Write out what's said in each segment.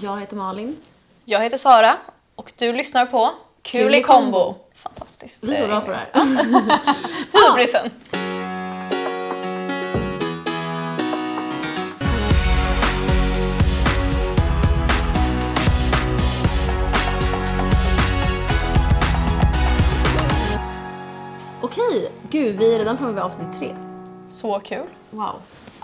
Jag heter Malin. Jag heter Sara och du lyssnar på Kul i kombo. Fantastiskt. Vi är så bra på det här. Hybrisen. Okej, gud vi är redan framme vid avsnitt tre. Så kul. Wow.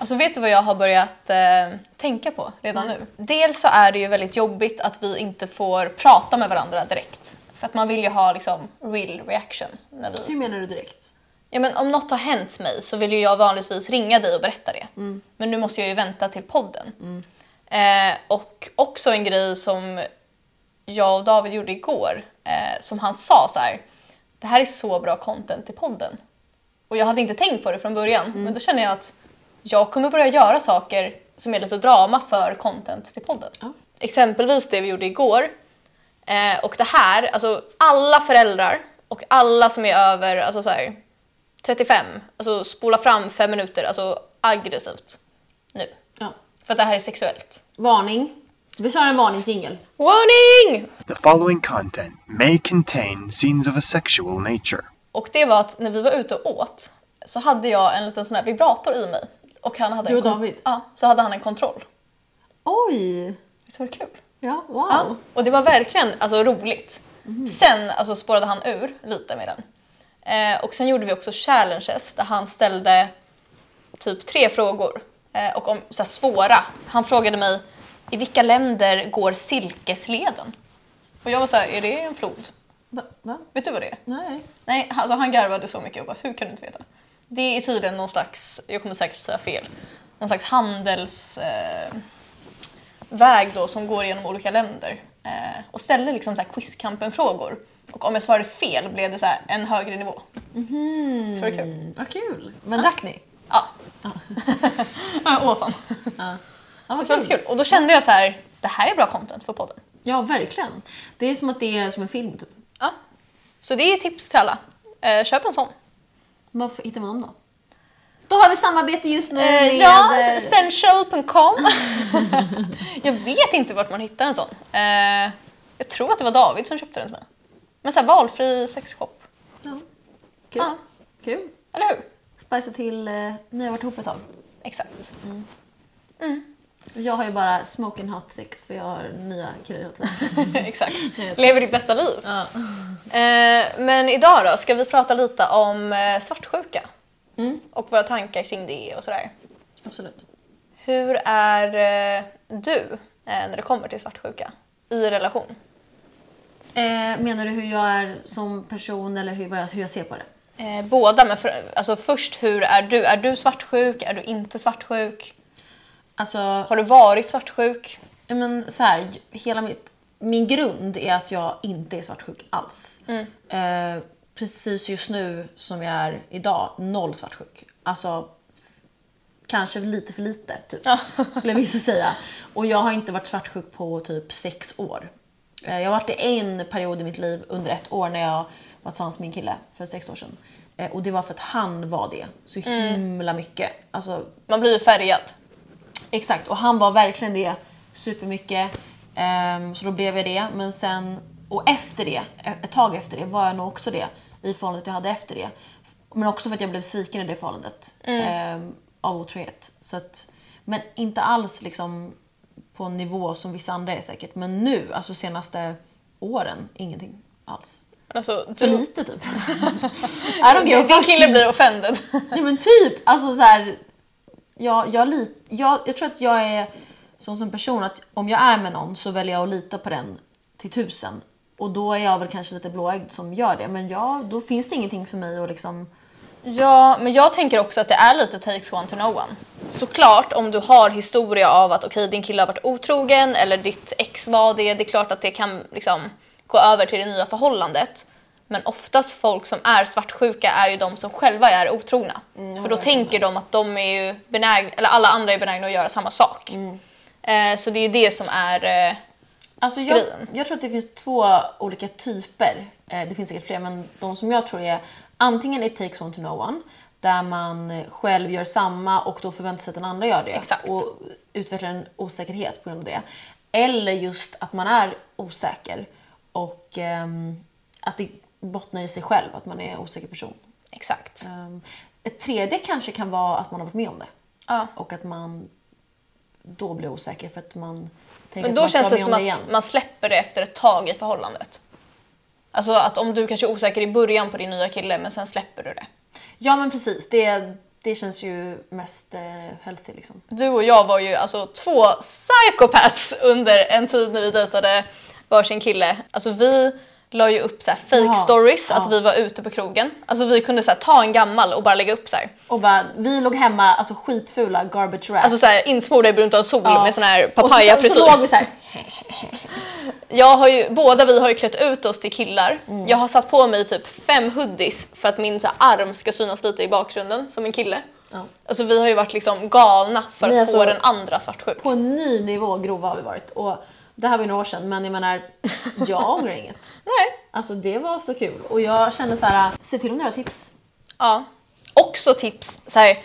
Alltså vet du vad jag har börjat eh, tänka på redan nu? Dels så är det ju väldigt jobbigt att vi inte får prata med varandra direkt. För att man vill ju ha liksom real reaction. När vi... Hur menar du direkt? Ja, men om något har hänt mig så vill ju jag vanligtvis ringa dig och berätta det. Men nu måste jag ju vänta till podden. Eh, och också en grej som jag och David gjorde igår, eh, som han sa så här. Det här är så bra content till podden. Och jag hade inte tänkt på det från början, men då känner jag att jag kommer börja göra saker som är lite drama för content till podden. Ja. Exempelvis det vi gjorde igår. Eh, och det här, alltså alla föräldrar och alla som är över alltså så här, 35, alltså spola fram fem minuter, alltså aggressivt nu. Ja. För att det här är sexuellt. Varning. Vi kör en varningsjingel. Warning! The following content may contain scenes of a sexual nature. Och det var att när vi var ute och åt så hade jag en liten sån här vibrator i mig. Och han hade Du en och kon- David? Ja, så hade han en kontroll. Oj! Visst var det kul? Ja, wow. Ja, och det var verkligen alltså, roligt. Sen alltså, spårade han ur lite med den. Eh, och sen gjorde vi också challenges där han ställde typ tre frågor. Eh, och om, så här, svåra. Han frågade mig i vilka länder går silkesleden? Och jag var så här, är det en flod? Va? Va? Vet du vad det är? Nej. Nej, alltså han garvade så mycket och bara, hur kan du inte veta? Det är tydligen någon slags, jag kommer säkert säga fel, någon slags handelsväg eh, då som går genom olika länder eh, och ställde liksom så här quizkampen-frågor. Och om jag svarade fel blev det så en högre nivå. Så var det kul. Mm, vad kul. Men drack ni? Ja. ja, åh fan. Ja. Ja, vad var lite kul. Och då kände jag så här, det här är bra content för podden. Ja, verkligen. Det är som att det är som en film typ. Ja. Så det är tips till alla. Eh, köp en sån. Varför hittar man dem då? Då har vi samarbete just nu Eh, med... ja, essential.com. jag vet inte vart man hittar en sån. Eh, jag tror att det var David som köpte den till mig. Men så här, valfri sexshop. Ja. Kul. Ja. Kul. Eller hur? Spicea till... Eh, ni har varit ihop ett tag. Exakt. Jag har ju bara smoking hot sex för jag har nya killar tiden. Exakt. Lever ditt bästa liv. Eh, men idag då ska vi prata lite om eh, svartsjuka. Och våra tankar kring det och sådär. Absolut. Hur är eh, du eh, när det kommer till svartsjuka i relation? Menar du hur jag är som person eller hur, jag, hur jag ser på det? Båda, men för, alltså först hur är du? Är du svartsjuk? Är du inte svartsjuk? Alltså, Har du varit svartsjuk? Men så här, hela mitt, min grund är att jag inte är svartsjuk alls. Eh, precis just nu som jag är idag, noll svartsjuk. Alltså, kanske lite för lite, typ, skulle vissa säga. Och jag har inte varit svartsjuk på typ sex år. Eh, jag har varit i en period i mitt liv under ett år när jag var tillsammans med min kille för sex år sedan. Eh, och det var för att han var det så himla mycket. Alltså, Man blir ju färgad. Exakt, och han var verkligen det supermycket. Ehm, så då blev jag det. Men sen, och efter det, ett tag efter det, var jag nog också det i förhållandet jag hade efter det. Men också för att jag blev sviken i det förhållandet. ehm, av otrohet. Så att, men inte alls liksom på en nivå som vissa andra är säkert. Men nu, alltså senaste åren, ingenting alls. Alltså, För du, lite typ. I don't give a din kille blir offended. Ja men typ, alltså så här, jag, jag, lit, jag, jag tror att jag är sån som person att om jag är med någon så väljer jag att lita på den till tusen. Och då är jag väl kanske lite blåögd som gör det. Men ja, då finns det ingenting för mig att liksom... Ja, men jag tänker också att det är lite takes one to know one. Såklart, om du har historia av att okej, din kille har varit otrogen eller ditt ex var det, det är klart att det kan liksom gå över till det nya förhållandet. Men oftast folk som är svartsjuka är ju de som själva är otrogna. För då tänker de att de är ju benägna, eller alla andra är benägna att göra samma sak. Eh, så det är ju det som är... Eh, Alltså jag, Grejen. jag tror att det finns två olika typer. Eh, det finns säkert fler, men de som jag tror är antingen it takes one to know one, där man själv gör samma och då förväntar sig att den andra gör det Exakt. och utvecklar en osäkerhet på grund av det. Eller just att man är osäker och ehm, att det bottnar i sig själv, att man är en osäker person. Exakt. Ehm, ett tredje kanske kan vara att man har varit med om det. Ja. Och att man då blir osäker för att man tänker Men att då man ska känns vara det med som om det att igen. man släpper det efter ett tag i förhållandet. Alltså att om du kanske är osäker i början på din nya kille men sen släpper du det. Ja men precis, det, det känns ju mest eh, healthy liksom. Du och jag var ju alltså två psychopaths under en tid när vi dejtade varsin kille. Alltså vi la ju upp så här fake Jaha, stories ja. att vi var ute på krogen. Alltså vi kunde så här, ta en gammal och bara lägga upp så här. Och bara, vi låg hemma, alltså skitfula garbage rap. Alltså så här insmorda i brunt av sol Ja. med sån här Och så- Så, papayafrisyr. så låg vi så här. Jag har ju, båda vi har ju klätt ut oss till killar. Mm. Jag har satt på mig typ fem hoodies för att min så arm ska synas lite i bakgrunden som en kille. Ja. Alltså vi har ju varit liksom galna för att få den andra svartsjuk. På en ny nivå grova har vi varit. Och det här var ju några år sedan men jag menar, jag ångrar inget. Nej. Alltså det var så kul. Och jag kände så här, se till om ni har tips. Ja. Också tips, så här,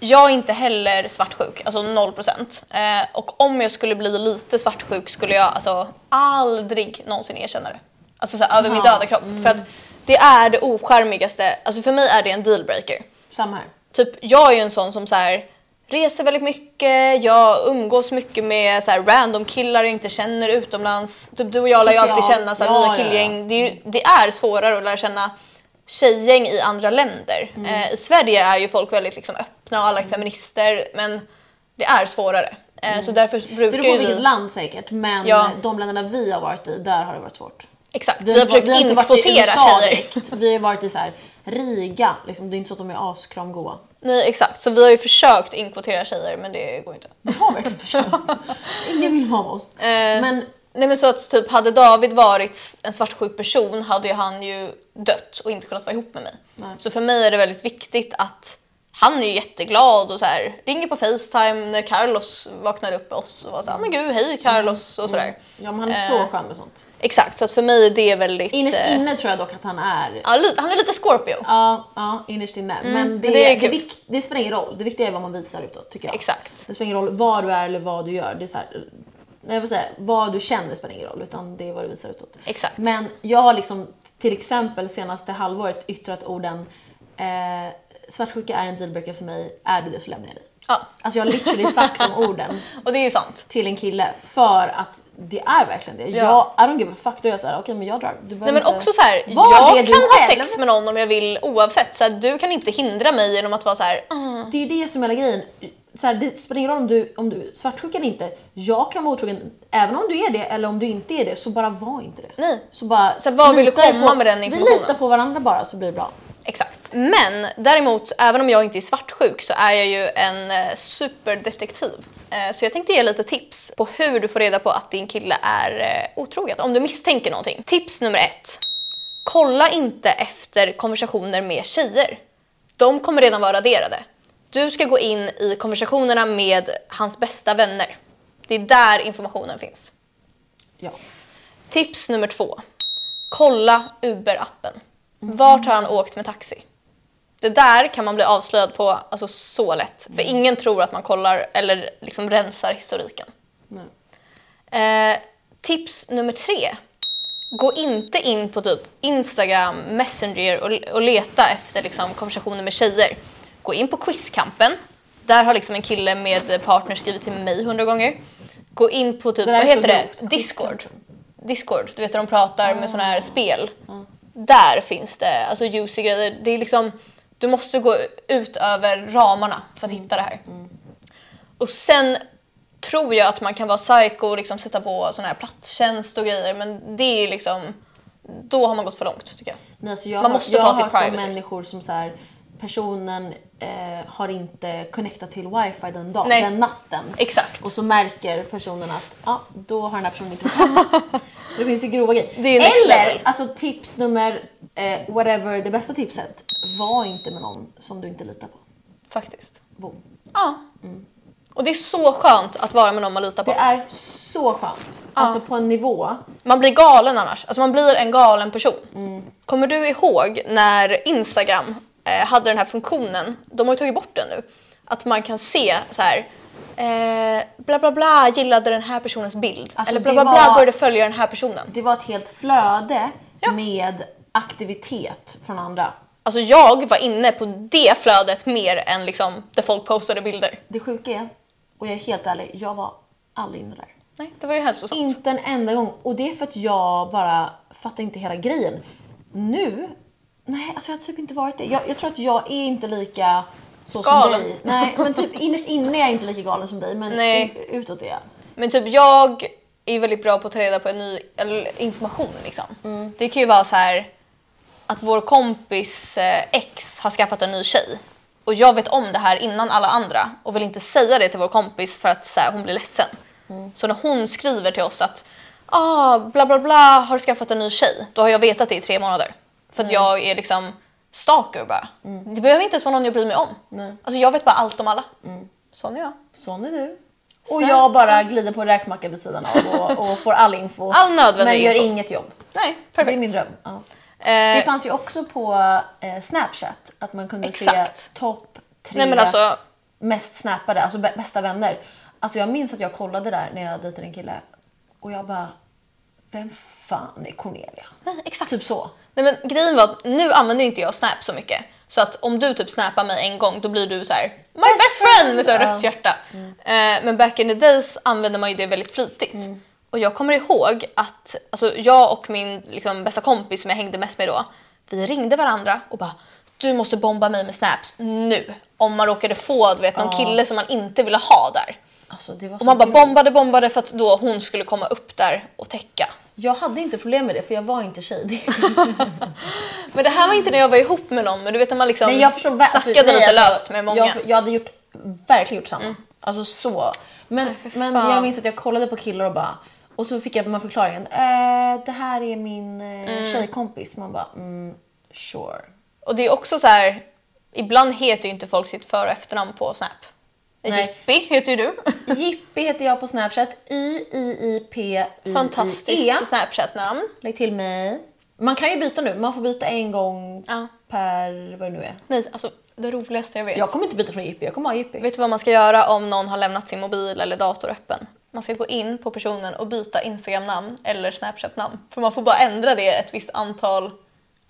jag är inte heller svartsjuk, alltså 0%. Eh, och om jag skulle bli lite svartsjuk skulle jag alltså aldrig någonsin erkänna det. Alltså så här, över min Ja, döda kropp. För att det är det ocharmigaste, alltså för mig är det en dealbreaker. Samma här. Typ, jag är ju en sån som så här, reser väldigt mycket, jag umgås mycket med så här, random killar jag inte känner utomlands. Typ, du och jag lär ju alltid känna så här, Ja, nya ja, ja. killgäng. Det, är ju, det är svårare att lära känna tjejgäng i andra länder. Mm. Eh, I Sverige är ju folk väldigt liksom, öppna och alla är feminister, men det är svårare. Eh, Så därför Det brukar beror ju på vilket vi... land säkert, men Ja. de länderna vi har varit i, där har det varit svårt. Exakt, vi har försökt vi inte varit i inkvotera tjejer. direkt. Vi har varit i så här, Riga, liksom. det är inte så att de är askramgoa. Nej, exakt. Så vi har ju försökt inkvotera tjejer, men det går inte. Vi har verkligen försökt. Ingen vill vara med oss. Eh, Men Nej men så att typ hade David varit en svartsjuk person hade ju han ju dött och inte kunnat vara ihop med mig. Nej. Så för mig är det väldigt viktigt att han är ju jätteglad och så här, ringer på Facetime när Carlos vaknade upp oss och var så här, men gud hej Carlos och sådär. ja, men han är så Eh, skön med sånt. Exakt, så att för mig är det väldigt... Innerst eh, inne tror jag dock att han är ja, han är lite Scorpio. Ja, ja innerst inne. det, Mm, men det är det, vik- det spelar ingen roll. Det viktiga är vad man visar utåt tycker jag. Exakt. Det spelar ingen roll vad du är eller vad du gör. Det är så här, jag vill säga, vad du känner spelar ingen roll utan det är vad du visar utåt. Exakt. Men jag har liksom till exempel senaste halvåret yttrat orden eh, svartsjuka är en dealbreaker för mig, är du det så lämnar jag dig. Ja, Alltså jag har literally sagt de orden och det är ju sant. till en kille för att det är verkligen det. Ja. Jag, I don't give a fuck, då är jag såhär, okej men jag drar. Du Nej men inte- också så här, Var det jag kan ha sex med någon om jag vill oavsett. Så här, du kan inte hindra mig genom att vara så här. "Ah." Det är det som är hela grejen. Så här, det spelar ingen roll om du, om du svartsjuk eller inte. Jag kan vara otrogen även om du är det eller om du inte är det. Så bara var inte det. Nej. Så bara, Så vad vill du komma på, med den Vi informationen? litar på varandra bara så blir det bra. Men däremot, även om jag inte är svartsjuk så är jag ju en eh, superdetektiv. Eh, så jag tänkte ge lite tips på hur du får reda på att din kille är eh, otrogen. Om du misstänker någonting. Tips nummer ett. Kolla inte efter konversationer med tjejer. De kommer redan vara raderade. Du ska gå in i konversationerna med hans bästa vänner. Det är där informationen finns. Ja. Tips nummer två. Kolla Uber-appen. Vart har han åkt med taxi? Det där kan man bli avslöjad på alltså, så lätt. För ingen tror att man kollar eller liksom rensar historiken. Eh, tips nummer tre. Gå inte in på typ Instagram, Messenger och, och leta efter liksom, konversationer med tjejer. Gå in på Quizkampen. Där har liksom en kille med partner skrivit till mig hundra gånger. Gå in på typ, där vad heter det? Discord. Discord, du vet när de pratar med sådana här spel. Där finns det alltså juicy grejer. Det är liksom, du måste gå ut över ramarna för att hitta det här. Och sen tror jag att man kan vara psycho och liksom sätta på sån här plattjänst och grejer men det är liksom, då har man gått för långt tycker jag. Nej, alltså jag Man har, måste jag ta har sin hört om privacy. människor som så här, personen eh, har inte connectat till wifi den dagen, Nej. den natten. Exakt. Och så märker personen att ja, då har den här personen inte varit hemma. Det finns ju grova grejer. Eller, alltså tips nummer, eh, whatever, det bästa tipset. Var inte med någon som du inte litar på. Faktiskt. Boom. Ja. Och det är så skönt att vara med någon man litar på. Det är så skönt. Alltså på en nivå. Man blir galen annars. Alltså man blir en galen person. Mm. Kommer du ihåg när Instagram hade den här funktionen, de har ju tagit bort den nu, att man kan se så här eh, bla bla bla gillade den här personens bild. Alltså, Eller bla bla bla var- började följa den här personen. Det var ett helt flöde Ja. med aktivitet från andra. Alltså jag var inne på det flödet mer än liksom där folk postade bilder. Det sjuka är, och jag är helt ärlig, jag var aldrig inne där. Nej, det var ju hälsosamt. Inte en enda gång. Och det är för att jag bara fattar inte hela grejen. Nu, nej alltså jag har typ inte varit det. Jag, jag tror att jag är inte lika så Galen. som dig. Nej, men typ innerst inne är jag inte lika galen som dig. Men Nej. utåt är jag. Men typ jag är väldigt bra på att ta reda på en ny information liksom. Det kan ju vara så här att vår kompis eh, ex har skaffat en ny tjej och jag vet om det här innan alla andra och vill inte säga det till vår kompis för att så här, hon blir ledsen. Så när hon skriver till oss att ah, bla bla bla har skaffat en ny tjej, då har jag vetat det i tre månader. För att jag är liksom stalker bara. Det behöver inte ens vara någon jag bryr mig om. Nej. Alltså jag vet bara allt om alla. Sån är jag. Sån är du. Och Snäll. jag bara glider på räkmacka vid sidan av och, och får all info. All nödvändig Men gör info. inget jobb. Nej, Det är perfekt. min dröm. Ja. Eh, Det fanns ju också på eh, Snapchat att man kunde Exakt. se topp tre Nej alltså, mest snappade, alltså bä- bästa vänner. Alltså jag minns att jag kollade där när jag dejtade en kille och jag bara, vem fan är Cornelia? nej, exakt. Typ så. Nej men grejen var att nu använder inte jag Snap så mycket. Så att om du typ snappar mig en gång då blir du så här my best, friend med så här Ja. rött hjärta. Eh, men back in the days använde man ju det väldigt flitigt. Och jag kommer ihåg att alltså, jag och min liksom, bästa kompis som jag hängde mest med då, vi ringde varandra och bara du måste bomba mig med snaps nu. Om man råkade få du vet, någon kille som man inte ville ha där. Alltså Och man bara bombade, bombade för att då hon skulle komma upp där och täcka. Jag hade inte problem med det för jag var inte tjej. Men det här var inte när jag var ihop med någon, men du vet när man liksom Nej, jag förstår alltså, snackade nej, lite alltså, löst med många. Mm. Jag, jag hade gjort, verkligen gjort samma. Alltså så. Men, för men jag minns att jag kollade på killar och bara och så fick jag med förklaringen. Eh, det här är min eh, Mm. tjejkompis. Man bara mm, sure. Och det är också så här, ibland heter ju inte folk sitt för och efternamn på Snap. Nej. Jippi heter ju du. Jippi heter jag på Snapchat. I-I-I-P-I-I-E. Fantastiskt Snapchat-namn. Lägg till mig. Man kan ju byta nu. Man får byta en gång Ja. per vad det nu är. Nej, alltså det roligaste jag vet. Jag kommer inte byta från Jippi. Jag kommer ha Jippi. Vet du vad man ska göra om någon har lämnat sin mobil eller dator öppen? Man ska gå in på personen och byta Instagram-namn eller Snapchat-namn. För man får bara ändra det ett visst antal,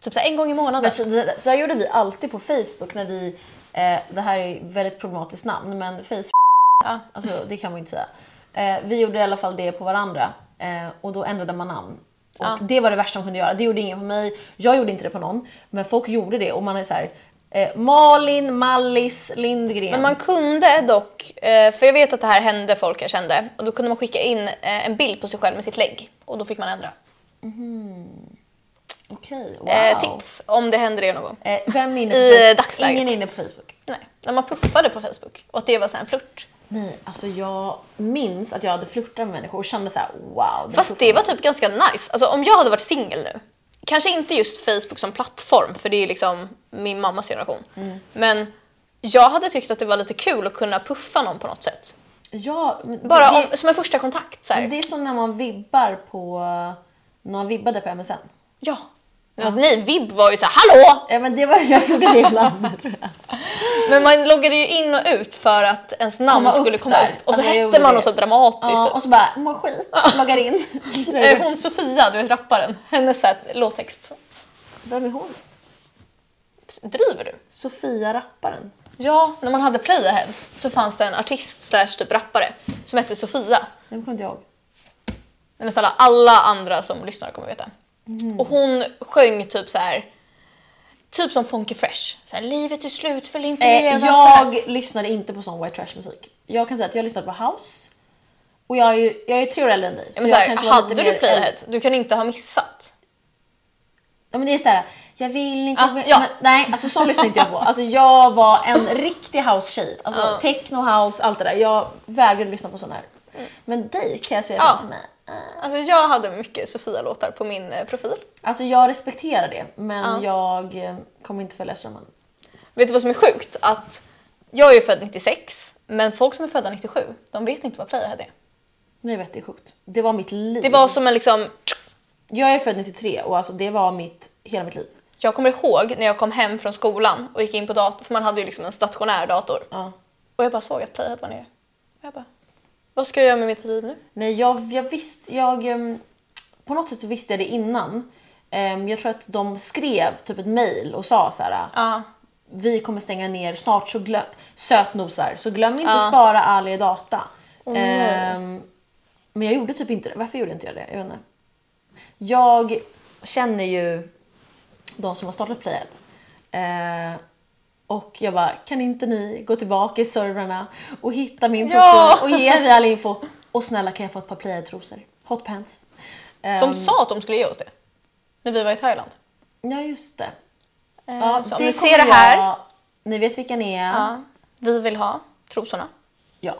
typ så en gång i månaden. Men så, så här gjorde vi alltid på Facebook när vi, eh, det här är väldigt problematiskt namn, men Facebook, Ja. alltså det kan man inte säga. Eh, vi gjorde i alla fall det på varandra eh, och då ändrade man namn. Och Ja. Det var det värsta man kunde göra. Det gjorde ingen på mig, jag gjorde inte det på någon, men folk gjorde det och man är så här. Eh, Malin, Mallis, Lindgren. Men man kunde dock, eh, för jag vet att det här hände folk jag kände, och då kunde man skicka in eh, en bild på sig själv med sitt lägg och då fick man ändra. Okej, wow. Eh, tips om det händer er någon gång. Vem är inne på I dagsläget. Ingen inne på Facebook. Nej, när man puffade på Facebook och att det var så här en flört. Nej, alltså jag minns att jag hade flörtat med människor och kände så här: wow. Fast det var typ ganska nice. Alltså om jag hade varit singel nu, kanske inte just Facebook som plattform för det är liksom min mammas generation. Mm. Men jag hade tyckt att det var lite kul att kunna puffa någon på något sätt. Ja, Bara det, om, som en första kontakt. Så här. det är som när man vibbar på, när man vibbade på MSN. Ja. Fast nej, Vib var ju så här, hallå! Ja men det var, jag gjorde det ibland tror jag. Men man loggade ju in och ut för att ens namn Komma upp skulle komma där. upp. Och så Alltså, jag hette gjorde man det. något så dramatiskt. Ja, typ. och så bara, mår skit, loggar in. Så är Eh, det- Hon Sofia, du vet rapparen, hennes så här, låttext. Vem är hon? Driver du? Sofia rapparen. Ja, när man hade Playahead så fanns det en artist slash typ rappare som hette Sofia. Det kommer inte jag ihåg. Men nästan alla, alla andra som lyssnar kommer veta. Mm. Och hon sjöng typ så här. Typ som Funky Fresh. Så här, Livet är slut, vill inte Eh, leva. så här. jag lyssnade inte på sån white trash musik. Jag kan säga att jag lyssnade på house. Och jag är ju jag är tre år äldre än dig. Men jag så här, kanske var hade du äldre. Du kan inte ha missat. Ja men det är sådär, jag vill inte... Ah, ja. men, nej, alltså sån lyssnade inte jag på. Alltså jag var en riktig house-tjej. Alltså Ja. techno, house, allt det där. Jag vägrade lyssna på sån här. Men dig kan jag säga Ja. för mig. Alltså jag hade mycket Sofia-låtar på min eh, profil. Alltså jag respekterar det, men Ja. jag eh, kommer inte följa strömmen. Vet du vad som är sjukt? Att jag är ju född 96, men folk som är födda 97, de vet inte vad Playahead är. Nej, vet det är sjukt. Det var mitt liv. Det var som en liksom... Jag är född 93 och alltså det var mitt, hela mitt liv. Jag kommer ihåg när jag kom hem från skolan och gick in på datorn, för man hade ju liksom en stationär dator. Ja. Och jag bara såg att Playahead var nere. Jag bara, vad ska jag göra med mitt liv nu? Nej, jag, jag visste... Jag, ehm, på något sätt så visste jag det innan. Ehm, jag tror att de skrev typ ett mail och sa så här. Ja. Vi kommer stänga ner snart, så glöm, sötnosar. Så glöm inte Ja. spara all er data. Ehm, men jag gjorde typ inte det. Varför gjorde inte jag det? Jag vet inte. Jag känner ju de som har startat Playhead. Eh, och jag bara, kan inte ni gå tillbaka i servrarna och hitta min profil Ja! och ge mig all info? Och snälla kan jag få ett par Playhead-trosor? Hotpants. Ehm, De sa att de skulle ge oss det. När vi var i Thailand. Ja, just det. Eh, Ja, så det ni kommer ser det här. Jag, ni vet vilka ni är. Ja, vi vill ha trosorna. ja.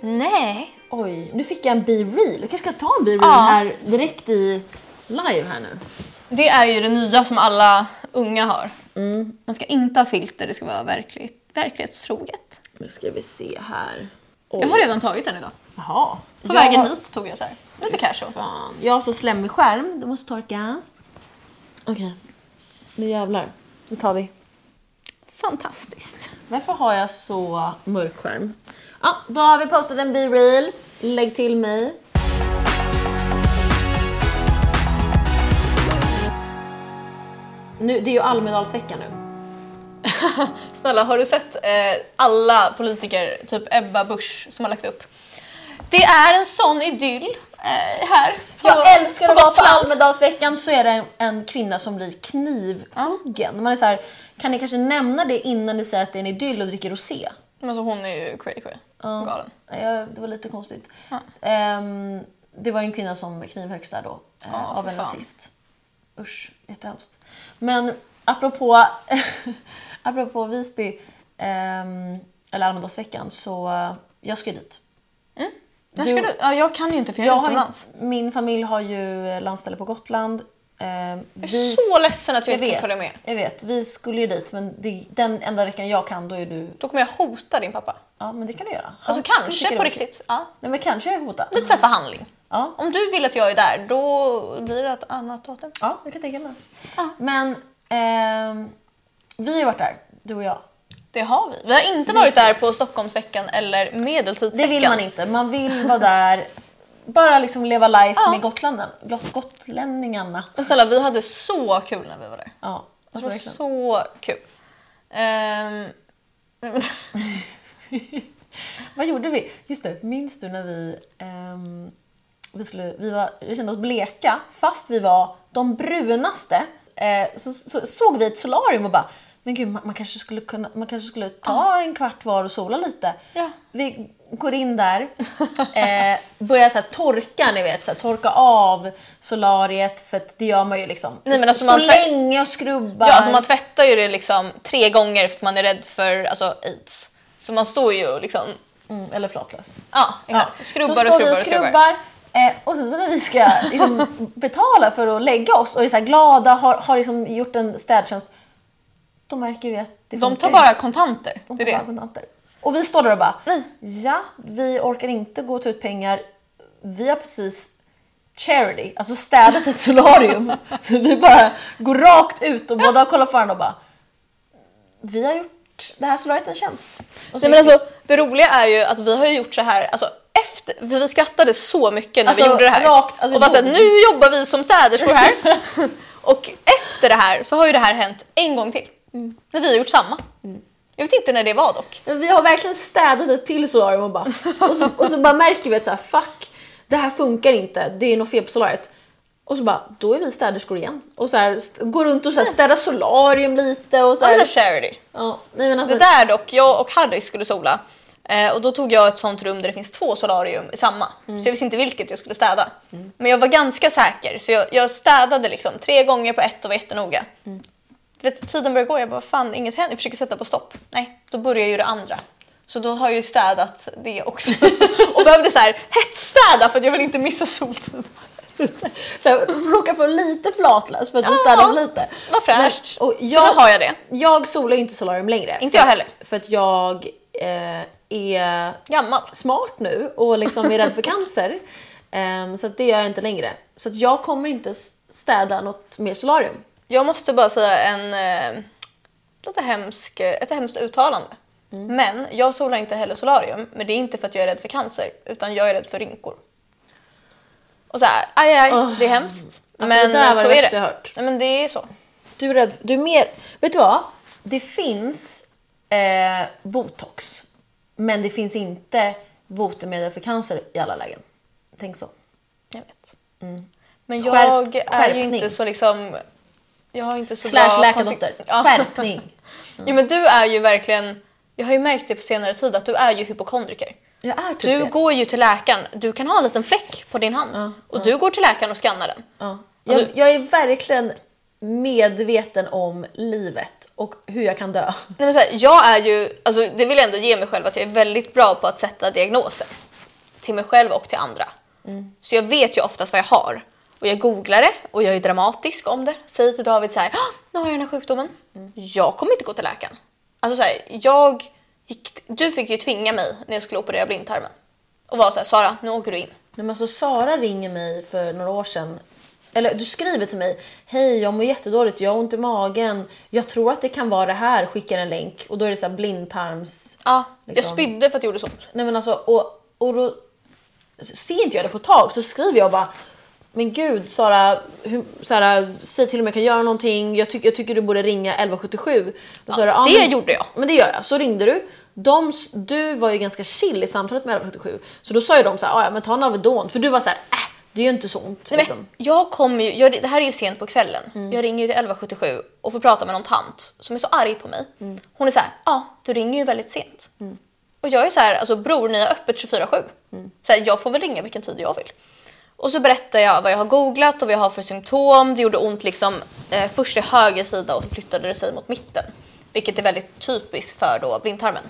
Nej. Oj, nu fick jag en be-real. Jag kanske ska ta en be-real Ja. här direkt i live här nu. Det är ju det nya som alla unga har. Man ska inte ha filter, det ska vara verkligt, verklighetstroget. Nu ska vi se här. Jag har redan tagit den idag. Jaha. På Jag vägen hit tog jag så här. Lite casual. Fan. Jag har så slemmig skärm. Det måste torkas. Okej. Nu jävlar. Nu tar vi. Fantastiskt. Varför har jag så mörk skärm? Ja, då har vi postat en be-real. Lägg till mig. Nu, det är ju Almedalsveckan nu. Snälla, har du sett eh, alla politiker, typ Ebba Busch, som har lagt upp? Det är en sån idyll eh, här på, Jag älskar att vara på. Almedalsveckan så är det en, en kvinna som blir knivhuggen. Man är så här, kan ni kanske nämna det innan ni säger att det är en idyll och dricker rosé? Men alltså, hon är ju cray cray. Galen. Jag- Det var lite konstigt. Ehm, det var en kvinna som knivhöggs där då. eh, Ja, av för en fan. nazist. Usch, jättehemskt. Men apropå, apropå Visby, ehm, eller Almedalsveckan, så jag ska ju dit. När ska du? Ja, jag kan ju inte för jag är Jag har, utomlands. min familj har ju landställe på Gotland. Ehm, Jag vi- är så ledsen att vi jag inte kan vet, följa med. jag vet, vi skulle ju dit men det, den enda veckan jag kan då är du... Då kommer jag hota din pappa. Ja men det kan du göra. Alltså Han skulle kanske på riktigt. Ja. Nej men kanske jag hotar. Lite så här förhandling. Ja. Om du vill att jag är där, då blir det ett annat datum. Ja, jag kan tänka mig. Ja. Men ehm, vi har ju varit där, du och jag. Det har vi. Vi har inte varit där på Stockholmsveckan eller Det Medeltidsveckan. vill man inte. Man vill vara där, bara liksom leva life Ja. med gotlänningarna. Got- gotlänningarna. Men snälla, vi hade så kul när vi var där. Ja, Det var verkligen. så kul. Men- Vad gjorde vi? Just det, minns du när vi, ehm, vi, skulle, vi, var, vi kände oss bleka fast vi var de brunaste. Eh, så, så såg vi ett solarium och bara, men gud man, man, kanske, skulle kunna, man kanske skulle ta en kvart var och sola lite. Ja. Vi går in där, eh, börjar så torka, ni vet, så torka av solariet för det gör man ju liksom. Nej, men alltså man länge och skrubbar. ja, alltså man tvättar ju det liksom tre gånger för att man är rädd för alltså, aids. Så man står ju och liksom, mm, eller flatlös. ja exakt, skrubbar så och skrubbar och skrubbar. Eh, och sen så när vi ska liksom, betala för att lägga oss och är så här glada, har, har liksom gjort en städtjänst. Då märker vi att det De funkar tar inte. bara kontanter. De Det tar är bara det. kontanter. Och vi står där och bara, Nej. ja, vi orkar inte gå och ta ut pengar. Vi har precis charity, alltså städat ett solarium. så vi bara går rakt ut och båda kollar på varandra och bara, vi har gjort det här solariet en tjänst. Nej, men alltså, det roliga är ju att vi har gjort så här, alltså efter, för vi skrattade så mycket när Alltså, vi gjorde det här. rakt, alltså, och bara så här, dog. nu jobbar vi som städerskor här. och efter det här så har ju det här hänt en gång till. Mm. När vi har gjort samma. Jag vet inte när det var dock. Men Vi har verkligen städat ett till solarium och bara, och så, och så bara märker vi att så här, fuck, det här funkar inte, det är något fel på solariet. Och så bara, då är vi städerskor igen. Och så här, går runt och så här, städar solarium lite och så här. men så här charity. Ja, nej men alltså, Det där dock, jag och Harry skulle sola. Eh, och då tog jag ett sånt rum där det finns två solarium i samma. Mm. Så jag visste inte vilket jag skulle städa. Men jag var ganska säker så jag, jag städade liksom tre gånger på ett och var jättenoga. Mm. Du vet, tiden började gå, jag bara fan inget händer. Jag försöker sätta på stopp. Nej, då börjar ju det andra. Så då har jag ju städat det också. och behövde så här hetsstäda för att jag vill inte missa soltid. så här, råkar få lite flatlös för att du Ja, städar för lite. Vad fräscht. Men- och Så jag, då har jag det. Jag solar ju inte solarium längre. Inte jag att- heller. För att jag eh, är Gammal. smart nu och liksom är rädd för cancer. Ehm, så det gör jag inte längre. Så jag kommer inte städa något mer solarium. Jag måste bara säga en... Eh, låter hemsk, ett hemskt uttalande. Men jag solar inte heller solarium. Men det är inte för att jag är rädd för cancer. Utan jag är rädd för rynkor. Och så här, aj, aj, Åh. det är hemskt. Alltså, men det där var så det är det. jag hört. Nej, men det är så. Du är rädd, du är mer, vet du vad? Det finns eh, botox, men det finns inte botemedel för cancer i alla lägen. Tänk så. Jag vet. Men Skärp- jag är skärpning. ju inte så liksom... Jag har inte så Slash bra... läkardotter. Ja. Skärpning. Ja, men du är ju verkligen... Jag har ju märkt det på senare tid att du är ju hypokondriker. Jag är typ Du det. går ju till läkaren, du kan ha en liten fläck på din hand och du går till läkaren och skannar den. Ja. Jag, Alltså- jag är verkligen medveten om livet och hur jag kan dö. Nej, men så här, jag är ju, alltså, det vill jag ändå ge mig själv att jag är väldigt bra på att sätta diagnoser. Till mig själv och till andra. Så jag vet ju oftast vad jag har. Och jag googlar det och jag är dramatisk om det. Säger till David så här, "Ah, nu har jag den här sjukdomen. Jag kommer inte gå till läkaren. Alltså så här, jag gick, du fick ju tvinga mig när jag skulle operera blindtarmen. Och var så här, Sara, nu åker du in. Nej, men alltså, Sara ringer mig för några år sedan. Eller du skriver till mig. Hej, jag mår jättedåligt. Jag har ont i magen. Jag tror att det kan vara det här. Skickar en länk. Och då är det så blindtarms... Ja, jag Liksom. spydde för att det gjorde så ont. Nej men alltså, och, och då ser inte jag det på ett tag så skriver jag bara men gud Sara, hur, Sara säg till om jag kan göra någonting. Jag, tyck, jag tycker du borde ringa 1177. Då sa du, "Ja, det men- gjorde jag. Men det gör jag. Så ringde du. De, du var ju ganska chill i samtalet med 1177. Så då sa ju de så här, "Ah, ja men ta en Alvedon. För du var så här, äh, det är ju inte så ont. Nej, Liksom. men jag kommer ju, jag, det här är ju sent på kvällen. Jag ringer ju till 1177 och får prata med någon tant som är så arg på mig. Hon är så här, ja du ringer ju väldigt sent. Och jag är så här, alltså bror ni har öppet 24-7. Så här, jag får väl ringa vilken tid jag vill. Och så berättar jag vad jag har googlat och vad jag har för symptom. Det gjorde ont liksom eh, först i höger sida och så flyttade det sig mot mitten. Vilket är väldigt typiskt för då blindtarmen.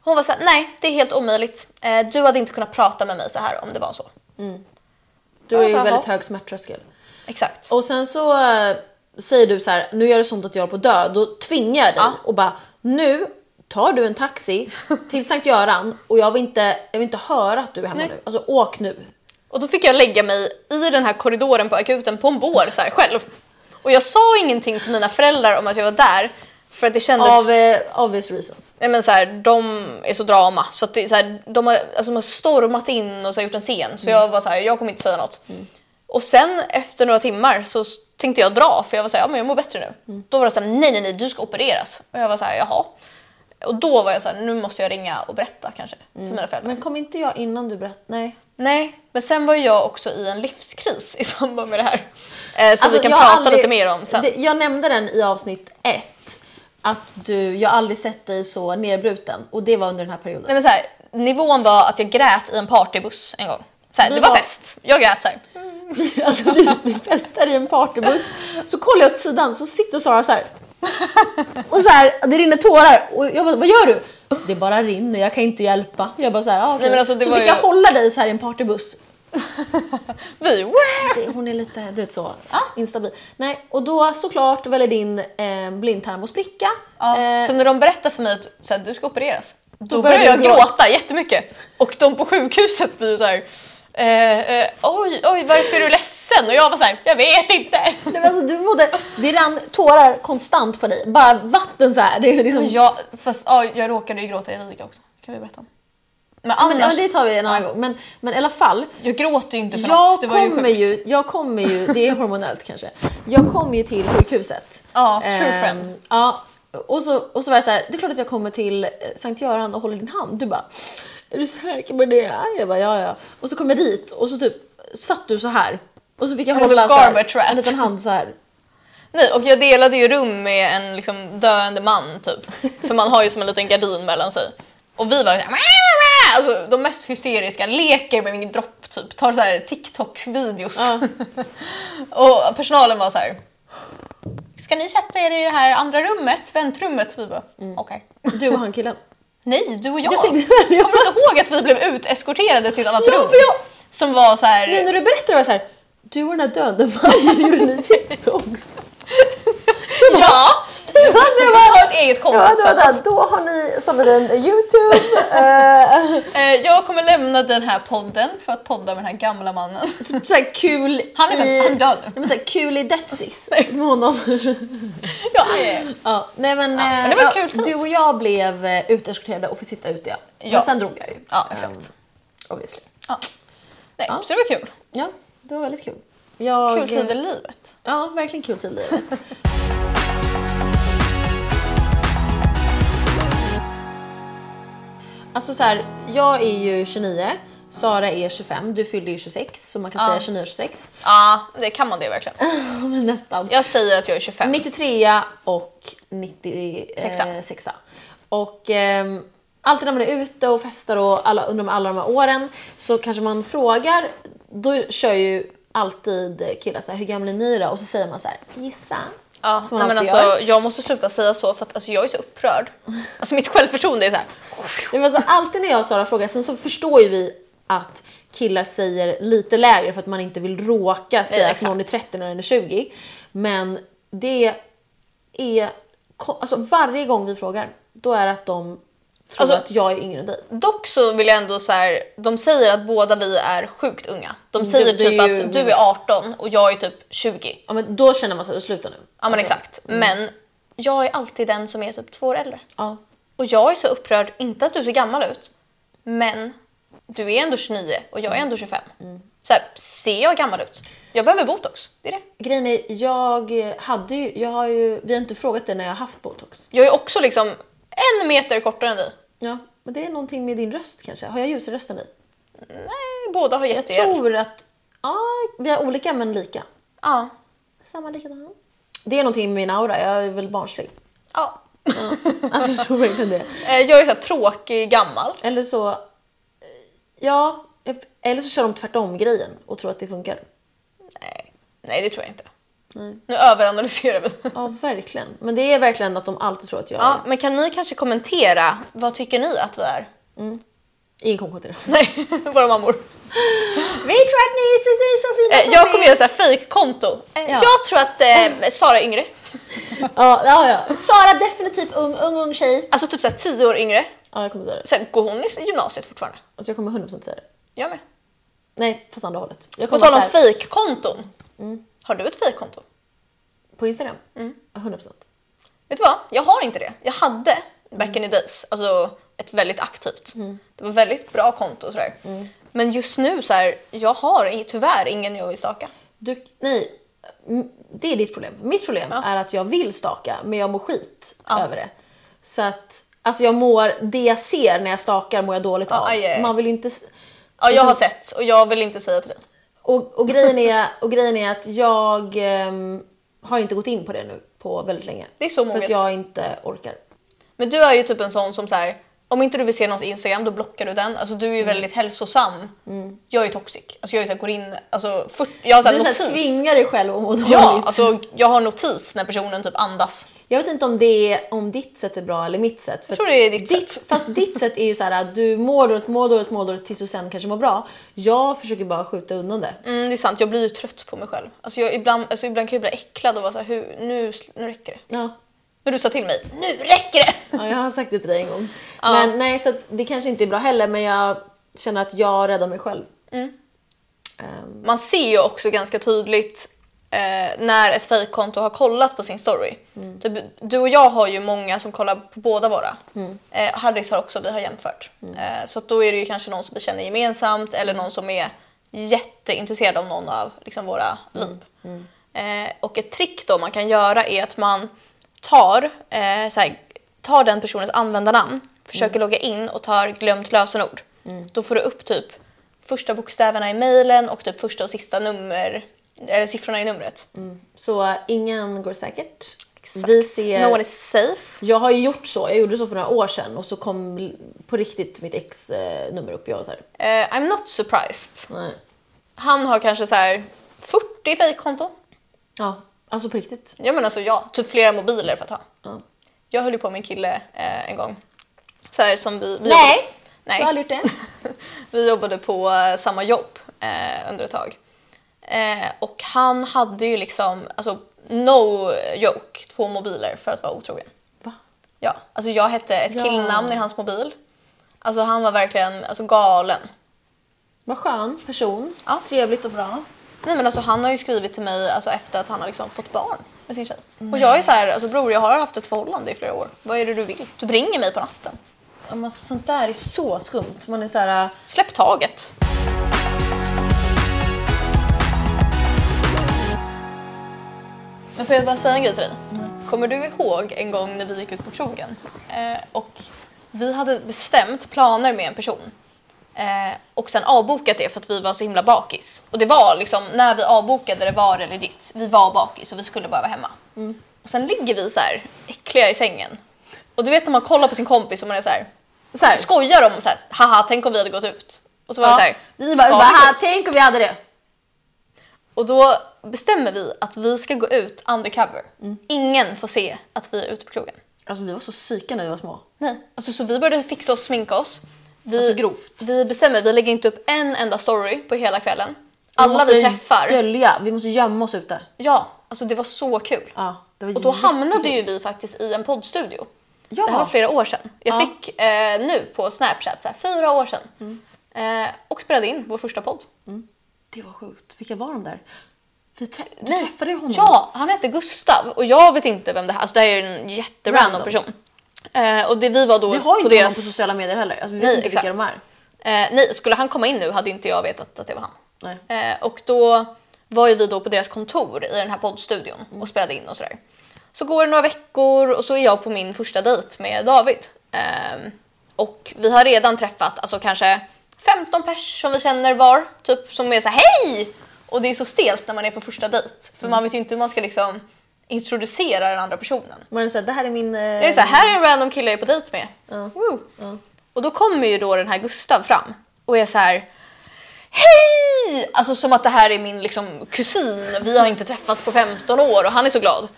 Hon var så här, nej det är helt omöjligt. Eh, du hade inte kunnat prata med mig så här om det var så. Du har ju Ja, så, väldigt hög smärttröskel. Exakt. Och sen så eh, säger du så här, nu gör det så ont att jag är på att dö. Då tvingar jag dig Ja. och bara, nu tar du en taxi till Sankt Göran och jag vill inte, jag vill inte höra att du är hemma Nej. nu. Alltså åk nu. Och då fick jag lägga mig i den här korridoren på akuten på en bår så här själv. Och jag sa ingenting till mina föräldrar om att jag var där. För att det kändes... Av eh, obvious reasons. Nej, men så här, de är så drama. Så att det, så här, de, har, alltså, de har stormat in och så gjort en scen. Så jag var så här, jag kommer inte säga något. Och sen efter några timmar så tänkte jag dra för jag var så här, ja men jag mår bättre nu. Då var det så här, nej nej nej du ska opereras. Och jag var så här, jaha. Och då var jag så här, nu måste jag ringa och berätta kanske för mina föräldrar. Men kom inte jag innan du berättade? Nej. Nej, men sen var jag också i en livskris i samband med det här. Eh, som vi kan prata aldrig- lite mer om sen. Det, jag nämnde den i avsnitt ett. Att du, jag har aldrig sett dig så nedbruten. Och det var under den här perioden. Nej, men så här, nivån var att jag grät i en partybuss en gång. Så här, det var var- fest. Jag grät så här. Alltså vi, vi festar i en partybuss. Så kollar jag åt sidan så sitter Sara så här. Och så här, det rinner tårar. Och jag bara, vad gör du? Det bara rinner, jag kan inte hjälpa. Jag bara så här, ah, okej. Nej, men alltså, så fick ju- jag hålla dig så här i en partybuss. Vi, hon är lite, du vet så, instabil. Nej, och då såklart väljer din eh, blindtarm att spricka. ja. Eh, Så när de berättar för mig att så här, du ska opereras, då, börjar börjar jag gråta. gråta jättemycket. Och de på sjukhuset blir så här. Eh, eh, oj, oj, varför är du ledsen? Och jag var så här, jag vet inte. nej, alltså, du mådde, det rann tårar konstant på dig. Bara vatten så här. Det är liksom, jag, fast, ja, jag råkade ju gråta i Erika också. kan vi berätta om. Men men, ja, annars, men det tar vi en annan Ja. gång. Men, men i alla fall. jag gråter ju inte för Jag något. Det var ju sjukt. ju, jag kommer ju, det är hormonellt kanske. Jag kommer ju till sjukhuset. Ja, true Ehm, friend. Ja, och så, och så var jag så här, det är klart att jag kommer till eh, Sankt Göran och håller din hand. Du bara, är du säker på det? Jag bara, ja ja. Och så kom jag dit och så typ satt du så här. Och så fick jag Alltså, hålla så här, en liten hand så här. Nej, och jag delade ju rum med en liksom, döende man typ. För man har ju som en liten gardin mellan sig. Och vi var så här, alltså, de mest hysteriska, leker med min dropp typ, tar så här TikToks-videos. Ja. och personalen var så här. Ska ni sätta er i det här andra rummet, väntrummet? Vi bara, okej. Du och han killen. Nej, du och jag. Jag tänkte- Kommer du inte ihåg att vi blev uteskorterade till ett annat Ja, rum? jag- Som var så här... Nu när du berättar var jag så här, du och den här döda mannen gjorde ni TikToks. Ja, ha ett eget konto Ja, tillsammans. där. Då har ni startat en Youtube. eh, Eh, jag kommer lämna den här podden för att podda med den här gamla mannen. typ såhär kul Han är, i... han död nu. Ja, men såhär kul i Dödsis med honom. Ja, ja, ja. ja, nej men, men eh, det var ja, kul du och jag blev eh, uteskorterade och fick sitta ute ja. Ja. Men sen drog jag ju. ja exakt. Um, obviously. Ja. Nej, Ja. Så det var kul. Ja, det var väldigt kul. Jag, Kul tid i livet. Ja, verkligen kul tid i livet. alltså så här, jag är ju 29, Sara är 25, du fyllde ju 26 så man kan Ja. säga 29 och 26. Ja, det kan man det verkligen. Men nästan. Jag säger att jag är 25. 93 och 96. Sexa. Och ehm, alltid när man är ute och festar och alla, under alla de här åren så kanske man frågar, då kör ju alltid killar så här, hur gamla är ni då? Och så säger man så här, gissa. Ja, Som nej, men alltså, gör. jag måste sluta säga så för att alltså, jag är så upprörd. Alltså mitt självförtroende är så här. Nej, men alltså, alltid när jag och Sara frågar, sen så förstår ju vi att killar säger lite lägre för att man inte vill råka säga att exakt. någon är 30 och någon är 20. Men det är, alltså varje gång vi frågar, då är det att de tror Alltså- att jag är yngre än dig. Dock så vill jag ändå så här, de säger att båda vi är sjukt unga. De säger det är typ ju- att du är 18 och jag är typ 20. Ja men då känner man sig, sluta nu. Ja men exakt. Men jag är alltid den som är typ två år äldre. Ja. Och jag är så upprörd, inte att du ser gammal ut, men du är ändå 29 och jag är ändå 25. Så här, ser jag gammal ut? Jag behöver botox, det är det. Grejen är, jag hade ju, jag har ju, vi har inte frågat det när jag har haft botox. Jag är också liksom en meter kortare än dig. Ja, men det är någonting med din röst kanske. Har jag ljusare röst än dig? Nej, båda har Jag jättegärd. tror att, ja, vi har olika men lika. Ja. Samma likadan. Det är någonting med min aura, jag är väl barnslig. ja. Alltså jag tror verkligen det. Eh, Jag är så här tråkig gammal. Eller så, eh, ja, eller så kör de tvärtom grejen och tror att det funkar. Nej, nej det tror jag inte. Nej. Nu överanalyserar vi. Ja, verkligen. Men det är verkligen att de alltid tror att jag Ja, men kan ni kanske kommentera, vad tycker ni att vi är? Ingen kommer till det. Nej, våra mammor. Vi tror att ni är precis så fina Eh, som Jag vi kommer är. göra så här fake-konto. Eh, Ja. Jag tror att eh, Sara är yngre. Ja, ja, ja. Sara definitivt ung, ung, ung tjej. Alltså typ så här 10 år yngre. Ja, jag kommer säga det. Sen går hon i gymnasiet fortfarande. Alltså jag kommer 100% säga det. Jag med. Nej, fast andra hållet. Jag På tal om här- fake-konton. Har du ett fake-konto? På Instagram? Ja, 100%. Vet du vad? Jag har inte det. Jag hade back in the days, alltså ett väldigt aktivt. Det var väldigt bra konto och sådär. Men just nu så här, jag har tyvärr ingen jag vill staka. Du, nej, det är ditt problem. Mitt problem Ja. är att jag vill staka, men jag mår skit Ja. över det. Så att, alltså jag mår, det jag ser när jag stakar mår jag dåligt Ja, av. aj, aj. Man vill ju inte... Ja, jag har sett och jag vill inte säga till dig. Och, och, grejen, är, och grejen är att jag ehm, har inte gått in på det nu på väldigt länge. Det är så För att jag inte orkar. Men du är ju typ en sån som så här, om inte du vill se något Instagram då blockar du den. Alltså du är ju Mm. väldigt hälsosam. Jag är toxic. Alltså jag är så här, går in, alltså för, jag har så här Du notis. här, tvingar dig själv att må dåligt. Ja, alltså jag har notis när personen typ andas. Jag vet inte om, det är, om ditt sätt är bra eller mitt sätt. För Jag tror det är ditt ditt sätt. Fast ditt sätt är ju så här att du mår dåligt, mår dåligt, mår dåligt tills du sen kanske mår bra. Jag försöker bara skjuta undan det. Mm, det är sant, jag blir ju trött på mig själv. Alltså jag, ibland, alltså ibland kan jag bli äcklad och vara så här, hur, nu, nu räcker det. Ja. Men du sa till mig, nu räcker det! ja, jag har sagt det till dig en gång. Ja. Men nej, så det kanske inte är bra heller men jag känner att jag räddar mig själv. Mm. Ehm, Man ser ju också ganska tydligt eh, när ett fejkkonto har kollat på sin story. Typ, du och jag har ju många som kollar på båda våra. Eh, Harrys har också, vi har jämfört. Eh, så då är det ju kanske någon som vi känner gemensamt eller någon som är jätteintresserad av någon av liksom, våra liv. Eh, och ett trick då man kan göra är att man tar, eh, så här, tar den personens användarnamn, försöker logga in och tar glömt lösenord. Då får du upp typ första bokstäverna i mejlen och typ första och sista nummer, eller siffrorna i numret. så eh, ingen går säkert. Vi ser... No one is safe. Jag har ju gjort så, jag gjorde så för några år sedan och så kom på riktigt mitt ex eh, nummer upp. Jag var så Eh, I'm not surprised. nej. Han har kanske så här 40 fejkkonton. Ja, alltså på riktigt. Ja men alltså ja, typ flera mobiler för att ha. Ja. Jag höll ju på med en kille eh, en gång. Så här som vi... vi Nej, jobbade- Nej. Jag har aldrig gjort det. Vi jobbade på eh, samma jobb eh, under ett tag. Eh, och han hade ju liksom, alltså no joke, två mobiler för att vara otrogen. Va? Ja, alltså jag hette ett Ja. killnamn i hans mobil. Alltså han var verkligen alltså, galen. Vad skön person. Ja. Trevligt och bra. Nej men alltså han har ju skrivit till mig alltså, efter att han har liksom fått barn med sin tjej. Och jag är så här, alltså bror jag har haft ett förhållande i flera år. Vad är det du vill? Du ringer mig på natten. Ja, men Alltså, sånt där är så skumt. Man är så här... äh, Släpp taget. Men får jag bara säga en grej till dig? Kommer du ihåg en gång när vi gick ut på krogen eh, och vi hade bestämt planer med en person eh, och sen avbokat det för att vi var så himla bakis. Och det var liksom, när vi avbokade det var det legit. Vi var bakis och vi skulle bara vara hemma. Och sen ligger vi så här äckliga i sängen. Och du vet när man kollar på sin kompis och man är så här, Så här. skojar om så här, haha tänk om vi hade gått ut. Och så var det så här, vi bara, bara tänk om vi hade det. Och då bestämmer vi att vi ska gå ut undercover. Mm. Ingen får se att vi är ute på krogen. Alltså vi var så psyka när vi var små. Nej. Alltså, så vi började fixa oss, sminka oss. Vi, Alltså, grovt. Vi bestämmer, vi lägger inte upp en enda story på hela kvällen. Vi Alla måste vi träffar. Dölja, vi måste gömma oss ute. Ja, alltså det var så kul. Ja, det var Och då hamnade ju vi faktiskt i en poddstudio. Ja. Det här var flera år sedan. Jag Ja. fick eh, nu på Snapchat, så här, fyra år sedan. Mm. Eh, och spelade in vår första podd. Det var sjukt. Vilka var de där? Vi trä- du träffade ju honom. Ja, han hette Gustav och jag vet inte vem det här Alltså det här är ju en jätterandom Random. person. Eh, och det vi var då Vi har ju inte deras... honom på sociala medier heller. Alltså, vi vet Nej, inte exakt. vilka de är. Eh, nej, skulle han komma in nu hade inte jag vetat att det var han. Nej. Eh, och då var ju vi då på deras kontor i den här poddstudion Mm. och spelade in och sådär. Så går det några veckor och så är jag på min första dejt med David. Ehm, och vi har redan träffat alltså kanske 15 pers som vi känner var, typ som är så här, hej! Och det är så stelt när man är på första dejt för Mm. man vet ju inte hur man ska liksom introducera den andra personen. Man är såhär, det här är min... Eh... Jag är så här, är en random kille jag är på dejt med. Woo. Och då kommer ju då den här Gustav fram och är så här Hej! Alltså som att det här är min liksom, kusin. Vi har inte träffats på 15 år och han är så glad.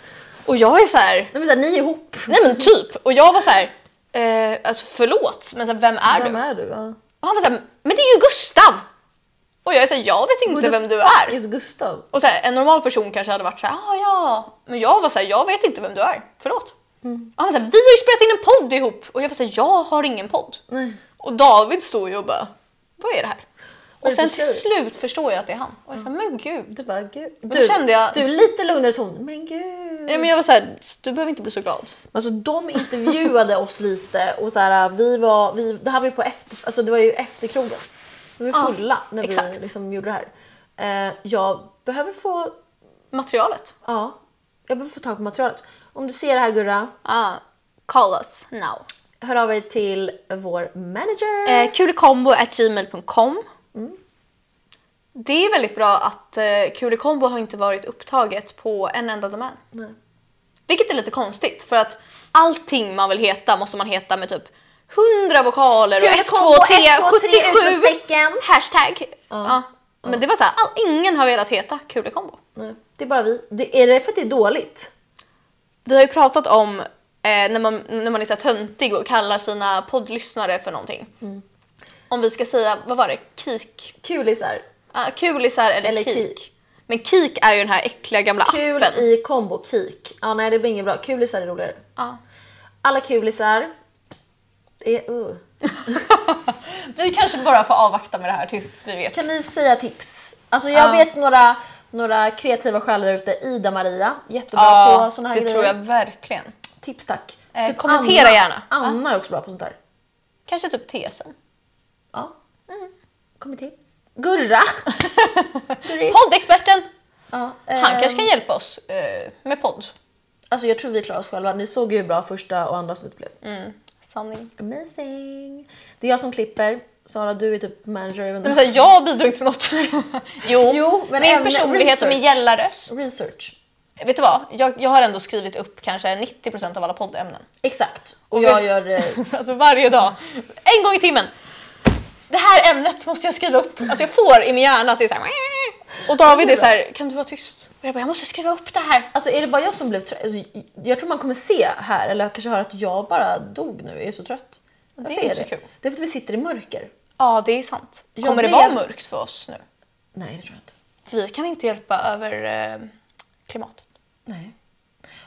Och jag är så här, Nej, men så här, ni är ihop. nej men typ. Och jag var så här, eh, alltså förlåt, men så här, vem är Vem du? är du? Ja. Och han var så här, men det är ju Gustav! Och jag är så här, jag vet inte vem du är. is Gustav? Och så här, en normal person kanske hade varit så här, ah, ja, men jag var så här, jag vet inte vem du är, förlåt. Mm. Och han var så här, vi har ju spelat in en podd ihop och jag var så här, jag har ingen podd. Nej. Och David står ju och bara, vad är det här? Och sen till slut förstår jag att det är han. Och jag sa, men gud. Du bara, gud. då Du, kände jag- du, lite lugnare ton. Men gud. Ja, men jag var så här, du behöver inte bli så glad. Alltså de intervjuade oss lite och så här, vi var, vi, det här var ju på efter, alltså det var ju efter krogen. Vi var Ja, fulla när vi exakt. liksom gjorde det här. Eh, jag behöver få, Materialet. ja, jag behöver få tag på materialet. Om du ser det här Gurra, Ah, call us now. hör av dig till vår manager. Eh, kulikombo.gmail.com Det är väldigt bra att eh, Kulikombo har inte varit upptaget på en enda domän. Nej. Vilket är lite konstigt för att allting man vill heta måste man heta med typ 100 vokaler och 1, 2, Kulikombo, 3, 1, 2, 3, 77 utropstecken. hashtag. Ja. Men det var så här, all, ingen har velat heta Kulikombo. Nej, det är bara vi. Det, är det för att det är dåligt? Vi har ju pratat om eh, när, man, när man är så här töntig och kallar sina poddlyssnare för någonting. Om vi ska säga, vad var det, kik? Kulisar. Ah, kulisar eller, Eller kik. kik. Men kik är ju den här äckliga gamla Kul appen. i kombo, kik. Ja, nej det blir inget bra. Kulisar är roligare. Ja. Alla kulisar. Är, uh. Vi kanske bara får avvakta med det här tills vi vet. Kan ni säga tips? Alltså jag Ja. vet några, några kreativa själar ute. Ida-Maria, jättebra ja, på såna här det grejer. tror jag verkligen. Tips tack. Eh, kommentera Anna. gärna. Anna är också bra på sånt där. Kanske typ tesen. Ja. Mm. Kom med tips. Gurra! Poddexperten! ja, Han ehm, kanske kan hjälpa oss eh, med podd. Alltså jag tror vi klarar oss själva. Ni såg ju hur bra första och andra avsnittet blev. Mm. Sanning. Amazing. Det är jag som klipper. Sara, du är typ manager. även Men så här, jag bidrar inte med något. jo, Jo, men min personlighet och min gällarröst. Research. Vet du vad? Jag, jag har ändå skrivit upp kanske 90% av alla poddämnen. Exakt. Och Och jag vi- gör... eh, Alltså varje dag. En gång i timmen. Det här ämnet måste jag skriva upp. Alltså jag får i min hjärna att det är så här. Och David är så här, kan du vara tyst? Och jag bara, jag måste skriva upp det här. Alltså är det bara jag som blev trött? Alltså, jag tror man kommer se här, eller kanske höra att jag bara dog nu. Jag är så trött. Varför är inte så kul. Det är för att vi sitter i mörker. Ja, det är sant. Jag Kommer det blev- vara mörkt för oss nu? Nej, det tror jag inte. Vi kan inte hjälpa över eh, klimatet. Nej.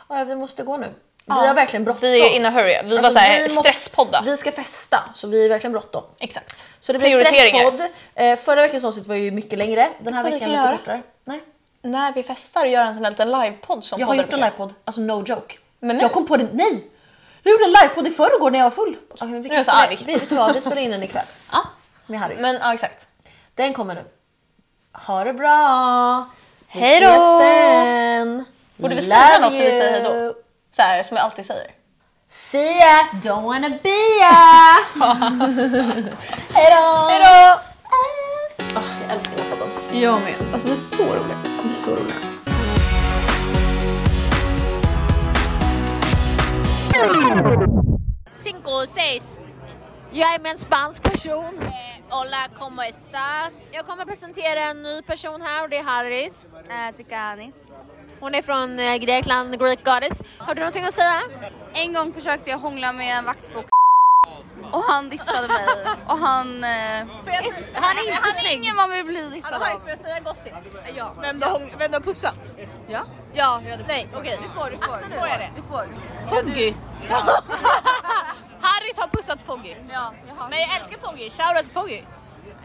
Ja, vi måste gå nu. Vi har verkligen bråttom. vi är in a hurry. Vi var Alltså, så här vi måste- stresspodda. Vi ska festa, så vi är verkligen bråttom. Exakt. Så det blir stresspodd. Eh, förra veckans avsnitt var ju mycket längre. Den här veckan kan lite kortare. Nej. När vi festar och gör en sån här liten livepodd som Jag har gjort en livepodd, alltså no joke. Mig? Jag kom på det, nej! Jag gjorde en livepodd i förrgår när jag var full. Okay, vi, Jag är kan så arg. vi, vet du vad, vi spelar in den ikväll. Ja, Med Harrys. men ja exakt. Den kommer nu. Ha det bra! Hej då! Borde vi säga något när vi säger hej då? Så här som vi alltid säger. See ya! Don't wanna be ya! Hejdå! Hejdå! Oh, jag älskar den här podden. Jag med. Alltså det är så roligt. Det är så roligt. Cinco, seis. Jag är med en spansk person. Eh, hola, ¿cómo estás? Jag kommer presentera en ny person här och det är Harris. Äh, Tikanis. Hon är från eh, Grekland, Greek Goddess. Har du någonting att säga? En gång försökte jag hångla med en vakt på och han dissade mig och han... Eh, Han är inte han är snygg. ingen man vill bli dissad av. får jag säga gossip? Ja. Vem du, har, hång- vem du har pussat? Ja. Ja, ja det Nej, okej. du får, du får. Alltså, du får jag det? Du får. Foggy. Harris har pussat Foggy. Ja, jag har. Men jag älskar Foggy, shoutout till Foggy.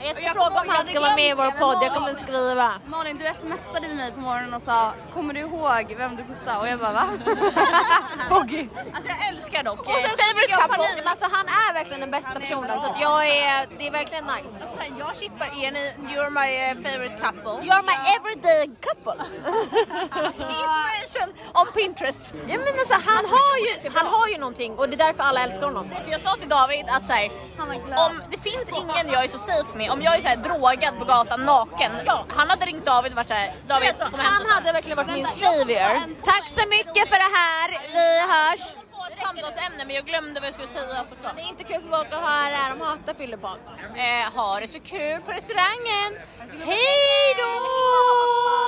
Jag ska Jag fråga om han ska vara med i vår podd. Jag kommer skriva. Malin, du smsade med mig på morgonen och sa Kommer du ihåg vem du pussade? Och jag bara va? Foggy. Alltså jag älskar dock. Och sen eh, favorite couple. Men alltså han är verkligen den bästa personen så jag är, det är verkligen nice. Alltså, jag chippar er, ni, you're my eh, favorite couple. You're my everyday couple. Inspiration on Pinterest. Ja men alltså han har ju, han har ju någonting och det är därför alla älskar honom. Jag sa till David att så här, om det finns ingen jag är så safe med, om jag är så här drogad på gatan naken, han hade ringt David och varit såhär, David Alltså, kom hem han hade verkligen varit min savior. Tack så mycket för det här, vi hörs. ett samtalsämne men jag glömde vad jag skulle säga såklart. Det är inte kul för folk att höra här, de hatar fyllepod. Eh, ha det så kul på restaurangen. Hej då!